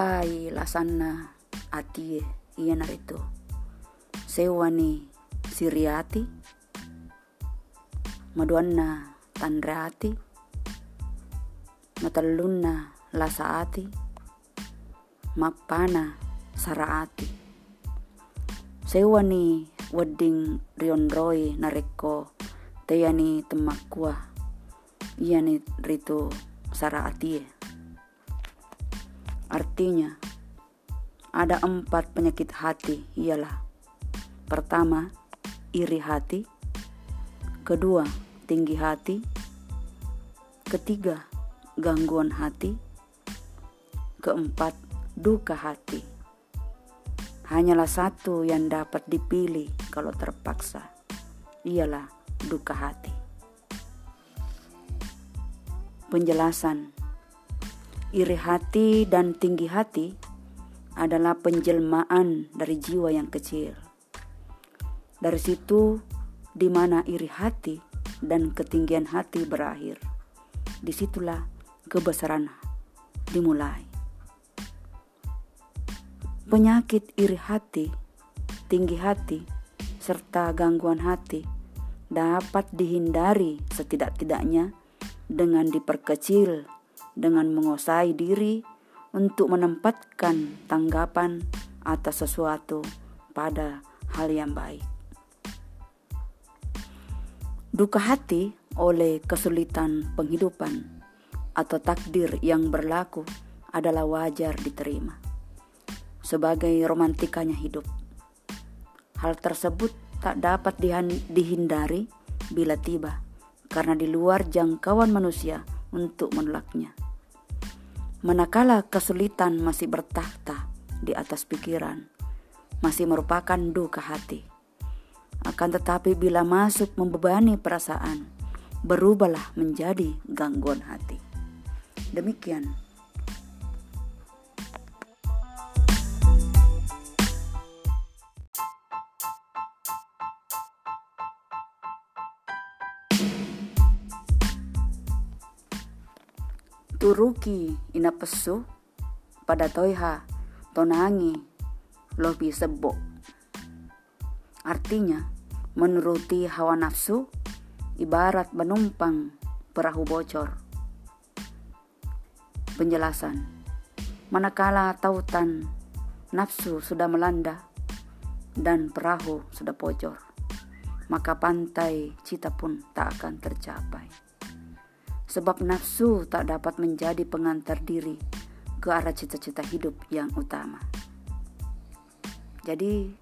Apai lasanna atie iya narito. Sewani siriati. Maduanna tandrati. Matallunna lasaati. Mapana saraati. Sewani wedding rionroi nareko teyani temakua ni rito saraati artinya ada empat penyakit hati ialah pertama iri hati kedua tinggi hati ketiga gangguan hati keempat duka hati hanyalah satu yang dapat dipilih kalau terpaksa, ialah duka hati. Penjelasan iri hati dan tinggi hati adalah penjelmaan dari jiwa yang kecil. Dari situ, di mana iri hati dan ketinggian hati berakhir, di situlah kebesaran dimulai. Penyakit iri hati, tinggi hati, serta gangguan hati dapat dihindari setidak-tidaknya dengan diperkecil, dengan menguasai diri untuk menempatkan tanggapan atas sesuatu pada hal yang baik. Duka hati oleh kesulitan penghidupan atau takdir yang berlaku adalah wajar diterima sebagai romantikanya hidup. Hal tersebut tak dapat dihindari bila tiba, karena di luar jangkauan manusia untuk menolaknya. Manakala kesulitan masih bertakhta di atas pikiran, masih merupakan duka hati. Akan tetapi bila masuk membebani perasaan, berubahlah menjadi gangguan hati. Demikian turuki ina pesu pada toiha tonangi lobi sebo. Artinya, menuruti hawa nafsu ibarat menumpang perahu bocor. Penjelasan Manakala tautan nafsu sudah melanda dan perahu sudah bocor, maka pantai cita pun tak akan tercapai sebab nafsu tak dapat menjadi pengantar diri ke arah cita-cita hidup yang utama. Jadi,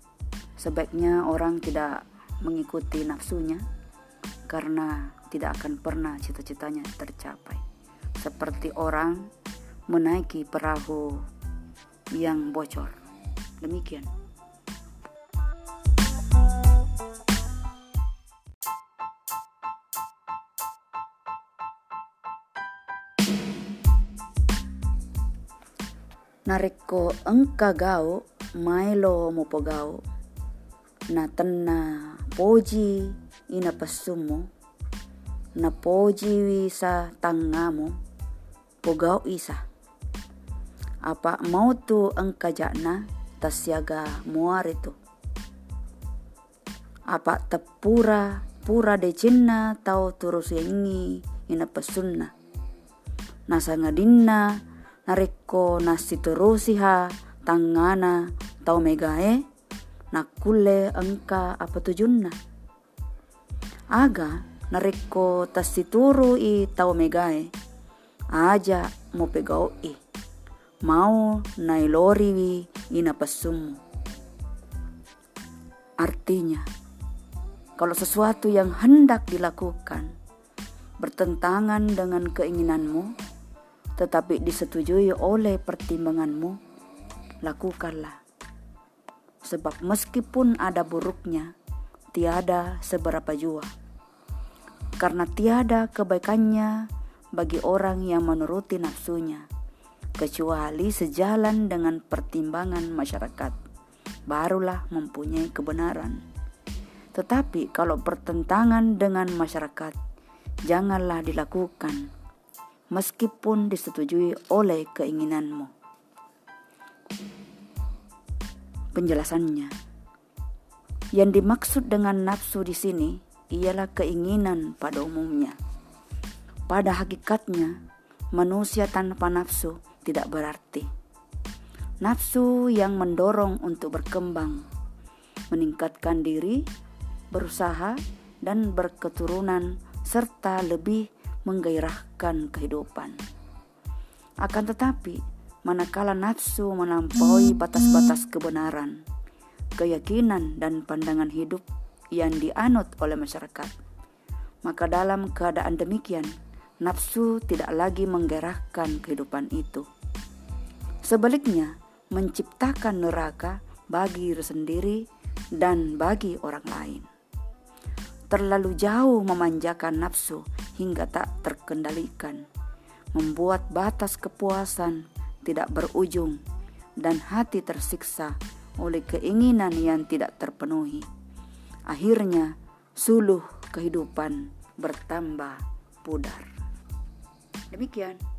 sebaiknya orang tidak mengikuti nafsunya karena tidak akan pernah cita-citanya tercapai. Seperti orang menaiki perahu yang bocor. Demikian. Nareko engka gao mailo gao. Na tenna poji ina pesumo na poji wisa tangamu pogao isa. Apa mau tu engka jakna tasyaga muaritu apa tepura pura de cinna tau turus yengi ina pesunna. Nasa ngadinna nareko nasi terusiha tangana tau megae nakule engka apa tujunna aga nareko tasituru i tau megae aja mo pegau i. Mau nailori wi ina pesumu. Artinya kalau sesuatu yang hendak dilakukan bertentangan dengan keinginanmu tetapi disetujui oleh pertimbanganmu, lakukanlah. Sebab meskipun ada buruknya, tiada seberapa jua. Karena tiada kebaikannya bagi orang yang menuruti nafsunya, kecuali sejalan dengan pertimbangan masyarakat, barulah mempunyai kebenaran. Tetapi kalau bertentangan dengan masyarakat, janganlah dilakukan meskipun disetujui oleh keinginanmu. penjelasannya. Yang dimaksud dengan nafsu di sini ialah keinginan pada umumnya. Pada hakikatnya, manusia tanpa nafsu tidak berarti. Nafsu yang mendorong untuk berkembang, meningkatkan diri, berusaha, dan berketurunan, serta lebih menggairahkan kehidupan. Akan tetapi, manakala nafsu melampaui batas-batas kebenaran, keyakinan, dan pandangan hidup yang dianut oleh masyarakat, maka dalam keadaan demikian, nafsu tidak lagi menggerakkan kehidupan itu. Sebaliknya, menciptakan neraka bagi diri sendiri dan bagi orang lain. Terlalu jauh memanjakan nafsu hingga tak terkendalikan, membuat batas kepuasan tidak berujung dan hati tersiksa oleh keinginan yang tidak terpenuhi. Akhirnya, suluh kehidupan bertambah pudar. Demikian.